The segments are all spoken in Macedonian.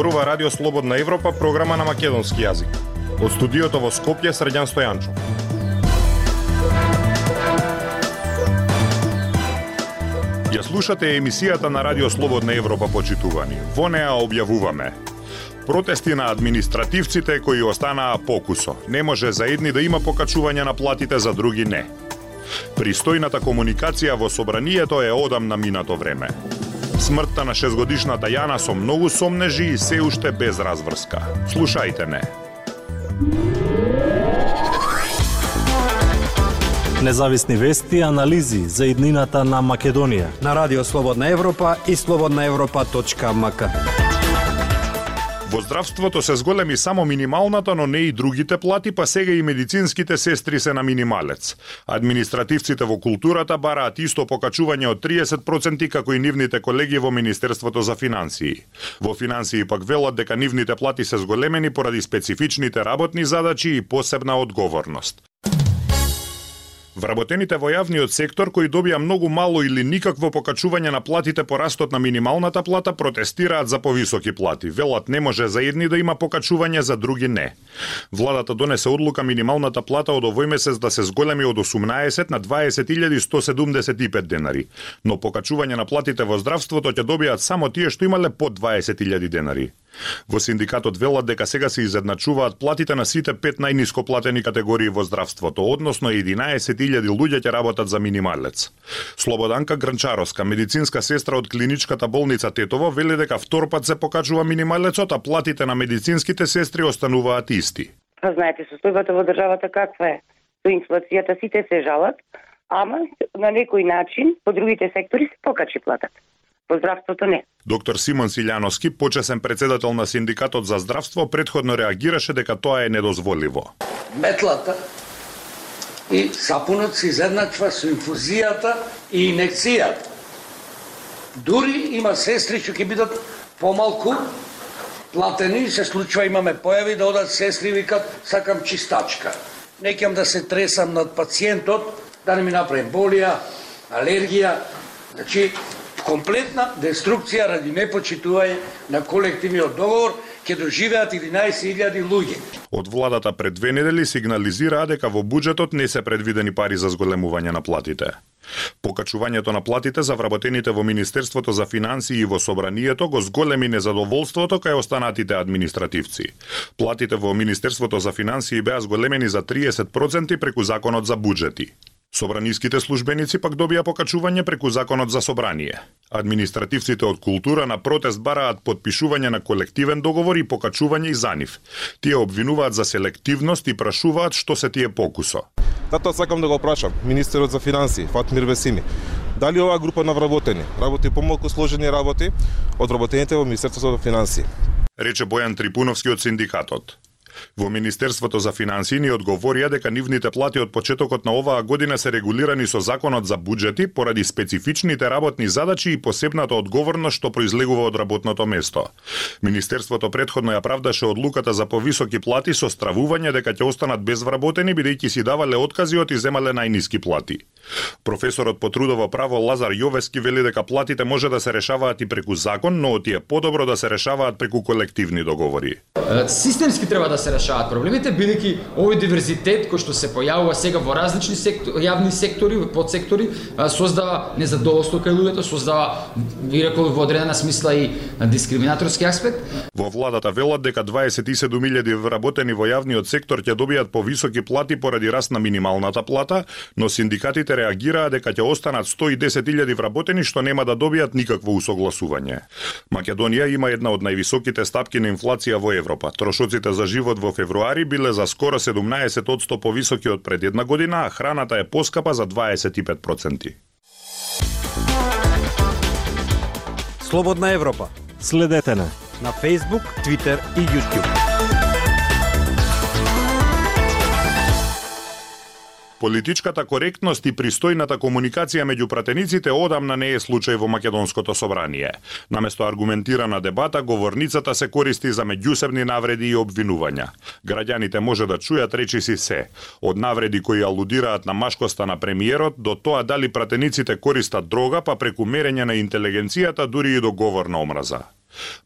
Зборува Радио Слободна Европа, програма на македонски јазик. Од студиото во Скопје Средјан Стојанчо. Ја слушате емисијата на Радио Слободна Европа почитувани. Во неа објавуваме Протести на административците кои останаа покусо. Не може за едни да има покачување на платите, за други не. Пристојната комуникација во собранието е одам на минато време. Смртта на шестгодишната Јана со многу сомнежи и се уште без разврска. Слушајте не. Независни вести и анализи за иднината на Македонија на Радио Слободна Европа и слободнаевропа.мк. Во здравството се зголеми само минималната, но не и другите плати, па сега и медицинските сестри се на минималец. Административците во културата бараат исто покачување од 30% како и нивните колеги во Министерството за финансии. Во финансии пак велат дека нивните плати се зголемени поради специфичните работни задачи и посебна одговорност. Вработените во јавниот сектор кои добија многу мало или никакво покачување на платите по растот на минималната плата протестираат за повисоки плати. Велат не може за едни да има покачување, за други не. Владата донесе одлука минималната плата од овој месец да се зголеми од 18 на 20.175 денари, но покачување на платите во здравството ќе добијат само тие што имале под 20.000 денари. Во синдикатот велат дека сега се изедначуваат платите на сите пет најниско платени категории во здравството, односно 11.000 луѓе ќе работат за минималец. Слободанка Гранчаровска, медицинска сестра од клиничката болница Тетово, вели дека втор пат се покачува минималецот, а платите на медицинските сестри остануваат исти. Па знаете, состојбата во државата каква е? Со инфлацијата сите се жалат, ама на некој начин по другите сектори се покачи платата во здравството не. Доктор Симон Силјановски, почесен председател на Синдикатот за здравство, предходно реагираше дека тоа е недозволиво. Метлата и сапунот се изедначва со инфузијата и инекцијата. Дури има сестри што ќе бидат помалку платени, се случува имаме појави да одат сестри викат сакам чистачка. Некам да се тресам над пациентот, да не ми направим болија, алергија. Значи, комплетна деструкција ради непочитување на колективниот договор ќе доживеат 11.000 луѓе. Од владата пред две недели сигнализираа дека во буџетот не се предвидени пари за зголемување на платите. Покачувањето на платите за вработените во Министерството за финансии и во Собранието го зголеми незадоволството кај останатите административци. Платите во Министерството за финансии беа зголемени за 30% преку Законот за буџети. Собраниските службеници пак добија покачување преку Законот за собрание. Административците од култура на протест бараат подпишување на колективен договор и покачување и за нив. Тие обвинуваат за селективност и прашуваат што се тие покусо. Затоа сакам да го прашам министерот за финансии Фатмир Весими. Дали оваа група на вработени работи помалку сложени работи од вработените во Министерството за финансии? Рече Бојан Трипуновски од синдикатот. Во Министерството за финансии ни одговорија дека нивните плати од почетокот на оваа година се регулирани со Законот за буџети поради специфичните работни задачи и посебната одговорност што произлегува од работното место. Министерството предходно ја правдаше одлуката за повисоки плати со стравување дека ќе останат безвработени бидејќи си давале откази од и земале најниски плати. Професорот по трудово право Лазар Јовески вели дека платите може да се решаваат и преку закон, но оти е подобро да се решаваат преку колективни договори. Системски треба да се решаваат проблемите, бидејќи овој диверзитет кој што се појавува сега во различни сектори, јавни сектори, подсектори, создава незадоволство кај луѓето, создава, ви рекол, во одредена смисла и дискриминаторски аспект. Во владата велат дека 27.000 вработени во јавниот сектор ќе добијат повисоки плати поради раст на минималната плата, но синдикатите реагираа дека ќе останат 110.000 вработени што нема да добијат никакво усогласување. Македонија има една од највисоките стапки на инфлација во Европа. Трошоците за живот во февруари биле за скоро 17% повисоки од пред една година, а храната е поскапа за 25%. Слободна Европа. Следете на на Facebook, Twitter и YouTube. Политичката коректност и пристојната комуникација меѓу пратениците одамна не е случај во Македонското собрание. Наместо аргументирана дебата, говорницата се користи за меѓусебни навреди и обвинувања. Граѓаните може да чујат речиси се, од навреди кои алудираат на машкоста на премиерот до тоа дали пратениците користат дрога, па преку мерење на интелигенцијата дури и до говор на омраза.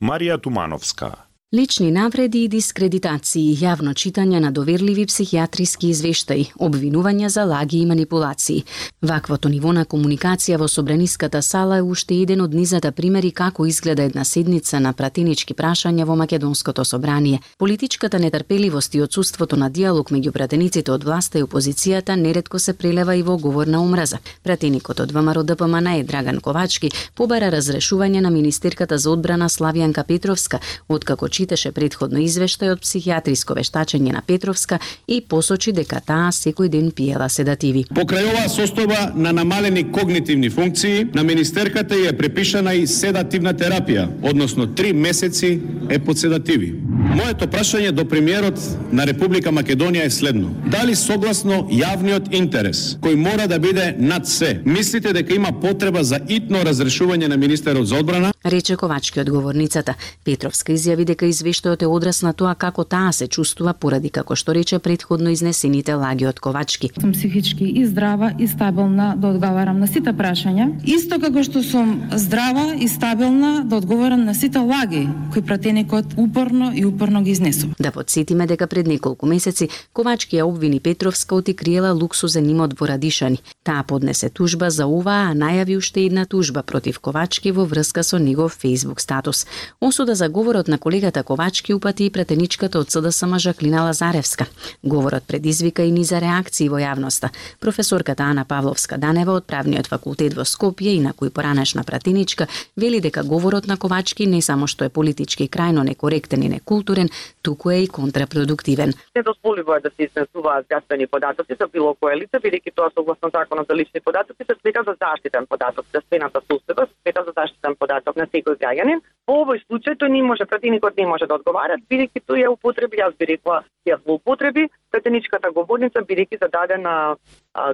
Марија Тумановска Лични навреди и дискредитации, јавно читање на доверливи психијатриски извештаи, обвинувања за лаги и манипулации. Ваквото ниво на комуникација во Собраниската сала е уште еден од низата примери како изгледа една седница на пратенички прашања во Македонското собрание. Политичката нетрпеливост и отсутството на диалог меѓу пратениците од власта и опозицијата нередко се прелева и во говор на омраза. Пратеникот од ВМРО ДПМН е Драган Ковачки побара разрешување на министерката за одбрана Славјанка Петровска, откако прочиташе предходно извештај од психијатриско вештачење на Петровска и посочи дека таа секој ден пиела седативи. Покрај оваа состојба на намалени когнитивни функции, на министерката ја препишана и седативна терапија, односно три месеци е под седативи. Моето прашање до премиерот на Република Македонија е следно. Дали согласно јавниот интерес, кој мора да биде над се, мислите дека има потреба за итно разрешување на министерот за одбрана? Рече Ковачки одговорницата. Петровска изјави дека извештајот е одраз на тоа како таа се чувствува поради како што рече предходно изнесените лаги од Ковачки. Сум психички и здрава и стабилна да одговарам на сите прашања, исто како што сум здрава и стабилна да одговарам на сите лаги кои пратеникот упорно и упорно ги изнесува. Да подсетиме дека пред неколку месеци Ковачки ја обвини Петровска оти криела луксузен имот во Радишани. Таа поднесе тужба за оваа, а најави уште една тужба против Ковачки во врска со негов Facebook статус. Осуда за говорот на колегата Ковачки упати и претеничката од СДСМ Жаклина Лазаревска. Говорот предизвика и низа реакции во јавноста. Професорката Ана Павловска Данева од правниот факултет во Скопје и на кој поранешна пратеничка вели дека говорот на Ковачки не само што е политички крајно некоректен и некултурен, туку е и контрапродуктивен. дозволиво е да се изнесуваат здравствени податоци за било кое лице, бидејќи тоа согласно законот за лични податоци се смета за заштитен податок. Здравствената состојба се смета за заштитен податок на секој граѓанин. Во овој случај тој не може пратеникот не може да одговара, бидејќи тој ја употреби, јас би рекла, ја злоупотреби претеничката говорница бидејќи за дадена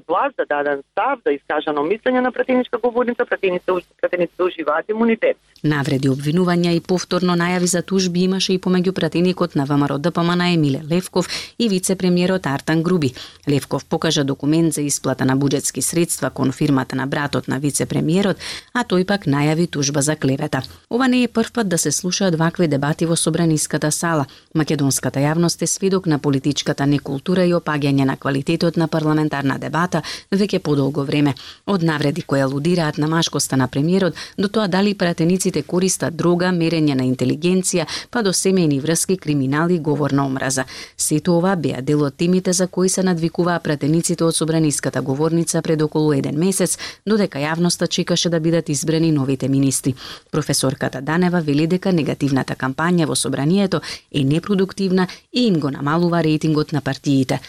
глас, за даден став, да искажано мислење на претеничка говорница, претениците, претениците уживаат имунитет. Навреди, обвинувања и повторно најави за тужби имаше и помеѓу пратеникот на ВМРО ДПМН Емиле Левков и вице-премиерот Артан Груби. Левков покажа документ за исплата на буџетски средства кон фирмата на братот на вице-премиерот, а тој пак најави тужба за клевета. Ова не е прв пат да се слушаат вакви дебати во Собраниската сала. Македонската јавност е сведок на политичката некултура и опаѓање на квалитетот на парламентарна дебата веќе подолго време. Од навреди кои алудираат на машкоста на премиерот до тоа дали пратениците користат дрога, мерење на интелигенција, па до семејни врски, криминали, говор на омраза. Сето ова беа дел од темите за кои се надвикуваа пратениците од Собраниската говорница пред околу еден месец, додека јавноста чекаше да бидат избрани новите министри. Професорката Данева вели дека негативната кампања во Собранието е непродуктивна и им го намалува рейтингот на партиите.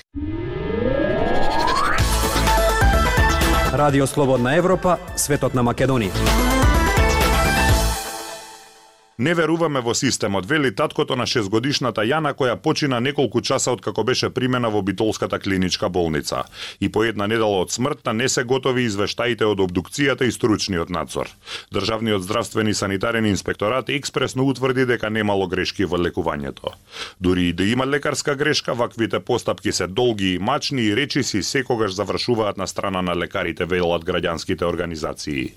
Радио Слободна Европа, светот на Македонија. Не веруваме во системот, вели таткото на 6-годишната Јана која почина неколку часа од како беше примена во Битолската клиничка болница. И по една недела од смртта не се готови извештаите од обдукцијата и стручниот надзор. Државниот здравствени санитарен инспекторат експресно утврди дека немало грешки во лекувањето. Дури и да има лекарска грешка, ваквите постапки се долги и мачни и речиси секогаш завршуваат на страна на лекарите, велат граѓанските организации.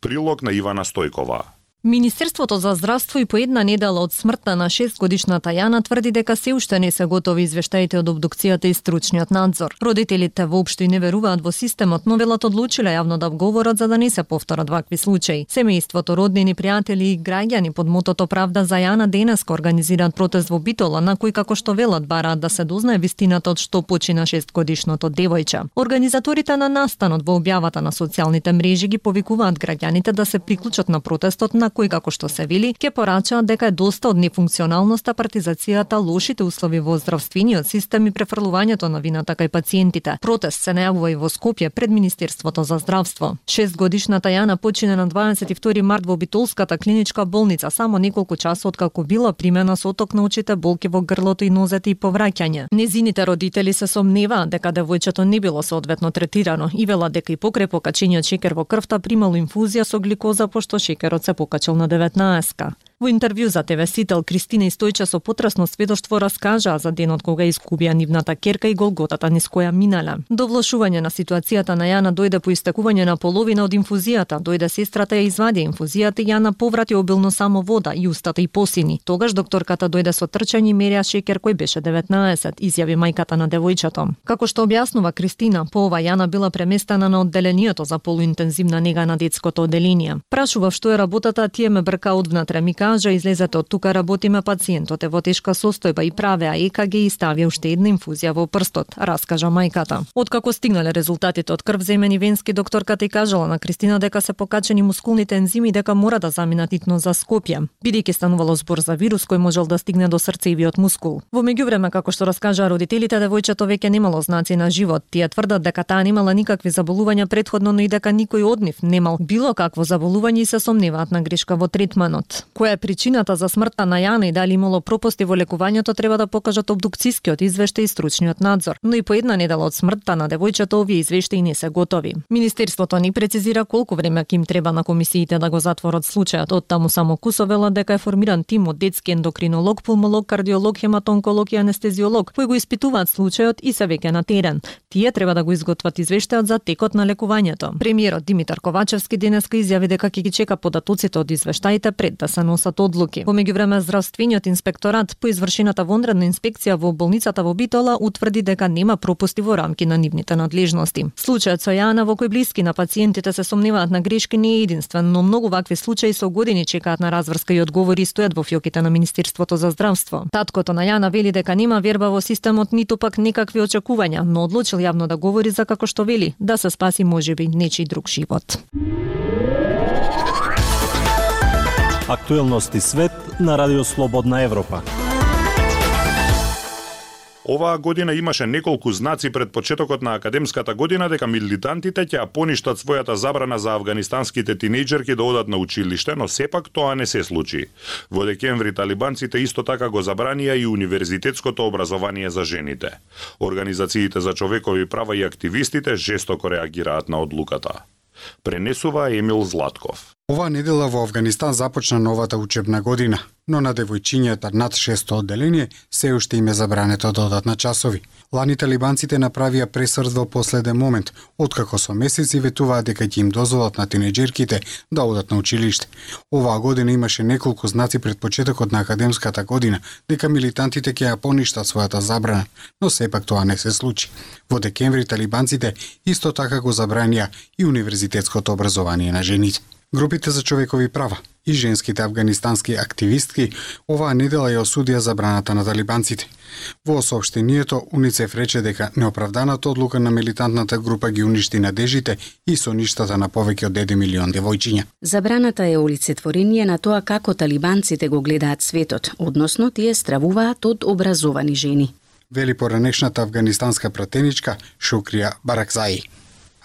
Прилог на Ивана Стојкова. Министерството за здравство и по една недела од смртта на 6 годишната Јана тврди дека се уште не се готови извештаите од обдукцијата и стручниот надзор. Родителите воопшто и не веруваат во системот, но велат одлучиле јавно да вговорат за да не се повторат вакви случаи. Семејството, роднини, пријатели и граѓани под мотото Правда за Јана денеска организираат протест во Битола на кој како што велат бараат да се дознае вистината од што почина 6 годишното девојче. Организаторите на настанот во објавата на социјалните мрежи ги повикуваат граѓаните да се приклучат на протестот на кои како што се вели, ќе порачаат дека е доста од нефункционалноста, партизацијата, лошите услови во здравствениот систем и префрлувањето на вината кај пациентите. Протест се најавува и во Скопје пред Министерството за здравство. Шестгодишната Јана почине на 22 март во Битолската клиничка болница само неколку часа откако била примена со оток на очите, болки во грлото и нозете и повраќање. Незините родители се сомневаат дека девојчето не било соодветно третирано и велат дека и покрај покачениот шекер во крвта примало инфузија со гликоза пошто шекерот се skoczył na 19. Во интервју за ТВ Сител, Кристина Истојча со потрасно сведоштво раскажа за денот кога изгубија нивната керка и голготата низ која минала. До влошување на ситуацијата на Јана дојде по истекување на половина од инфузијата, дојде сестрата ја извади инфузијата и Јана поврати обилно само вода и устата и посини. Тогаш докторката дојде со трчање и мерија шекер кој беше 19, изјави мајката на девојчето. Како што објаснува Кристина, по ова Јана била преместена на одделението за полуинтензивна нега на детското одделение. Прашував што е работата, тие ме брка одвнатре, ми кажа излезат од тука работиме пациентот е во тешка состојба и правеа ЕКГ и ставија уште една инфузија во прстот, раскажа мајката. Откако стигнале резултатите од крвземени венски, докторката и кажала на Кристина дека се покачени мускулните ензими дека мора да заминат итно за Скопје, бидејќи станувало збор за вирус кој можел да стигне до срцевиот мускул. Во меѓувреме, како што раскажа родителите, девојчето веќе немало знаци на живот. Тие тврдат дека таа немала никакви заболувања предходно, но и дека никој од нив немал било какво заболување и се сомневаат на грешка во третманот. Која е причината за смртта на Јана и дали имало пропусти во лекувањето треба да покажат обдукцискиот извештај и стручниот надзор. Но и по една недела од смртта на девојчето овие извештаи не се готови. Министерството ни прецизира колку време ќе им треба на комисиите да го затворат случајот. Од таму само Кусовела дека е формиран тим од детски ендокринолог, пулмолог, кардиолог, хематонколог и анестезиолог кои го испитуваат случајот и се веќе на терен. Тие треба да го изготват извештајот за текот на лекувањето. Премиерот Димитар Ковачевски денеска изјави дека ќе ги чека податоците од извештаите пред да се носат одлуки. Во меѓувреме здравствениот инспекторат по извршената вонредна инспекција во болницата во Битола утврди дека нема пропусти во рамки на нивните надлежности. Случајот со Јана во кој блиски на пациентите се сомневаат на грешки не е единствен, но многу вакви случаи со години чекаат на разврска и одговори стојат во фиоките на Министерството за здравство. Таткото на Јана вели дека нема верба во системот ниту пак никакви очекувања, но одлучил јавно да говори за како што вели, да се спаси можеби нечи друг живот. Актуелности свет на Радио Слободна Европа. Оваа година имаше неколку знаци пред почетокот на академската година дека милитантите ќе поништат својата забрана за афганистанските тинејџерки да одат на училиште, но сепак тоа не се случи. Во декември талибанците исто така го забранија и универзитетското образование за жените. Организациите за човекови права и активистите жестоко реагираат на одлуката. Пренесува Емил Златков. Ова недела во Афганистан започна новата учебна година, но на девојчињата над 600 одделение се уште им е забрането да одат на часови. Лани талибанците направија пресрд во последен момент, откако со месеци ветуваат дека ќе им дозволат на тинеџерките да одат на училиште. Оваа година имаше неколку знаци пред почетокот на академската година дека милитантите ќе ја поништат својата забрана, но сепак тоа не се случи. Во декември талибанците исто така го забранија и универзитетското образование на жените. Групите за човекови права и женските афганистански активистки оваа недела ја осудија забраната на талибанците. Во сообштението УНИЦЕФ рече дека неоправданата одлука на милитантната група ги уништи надежите и со ништата на повеќе од 1 милион девојчиња. Забраната е олицетворение на тоа како талибанците го гледаат светот, односно тие стравуваат од образовани жени. Вели поранешната афганистанска пратеничка Шукрија Баракзаи.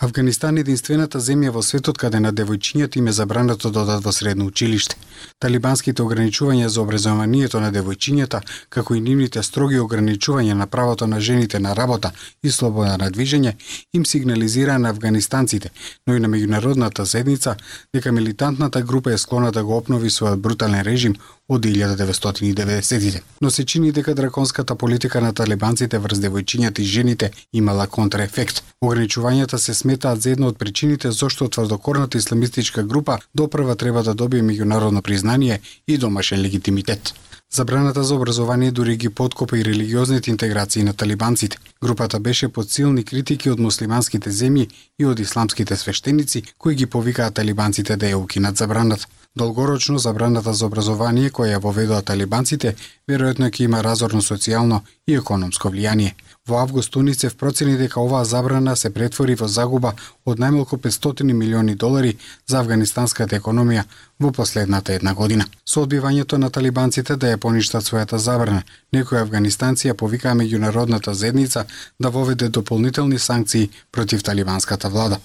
Афганистан е единствената земја во светот каде на девојчињата им е забрането да одат во средно училиште. Талибанските ограничувања за образованието на девојчињата, како и нивните строги ограничувања на правото на жените на работа и слобода на движење, им сигнализираа на афганистанците, но и на меѓународната заедница дека милитантната група е склона да го обнови својот брутален режим од 1990-тите. Но се чини дека драконската политика на талибанците врз девојчињата и жените имала контраефект. Ограничувањата се сметаат за една од причините зошто тврдокорната исламистичка група допрва треба да добие меѓународно признание и домашен легитимитет. Забраната за образование дури ги подкопа и религиозните интеграции на талибанците. Групата беше под силни критики од муслиманските земји и од исламските свештеници кои ги повикаат талибанците да ја укинат забраната. Долгорочно забраната за образование која ја воведоа талибанците веројатно ќе има разорно социјално и економско влијание. Во август Уницев процени дека оваа забрана се претвори во загуба од најмалку 500 милиони долари за афганистанската економија во последната една година. Со одбивањето на талибанците да ја поништат својата забрана, некои афганистанци ја повикаа меѓународната заедница да воведе дополнителни санкции против талибанската влада.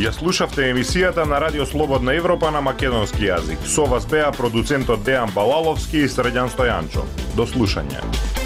Ја слушавте емисијата на Радио Слободна Европа на македонски јазик. Со вас беа продуцентот Дејан Балаловски и Средјан Стојанчо. До слушање.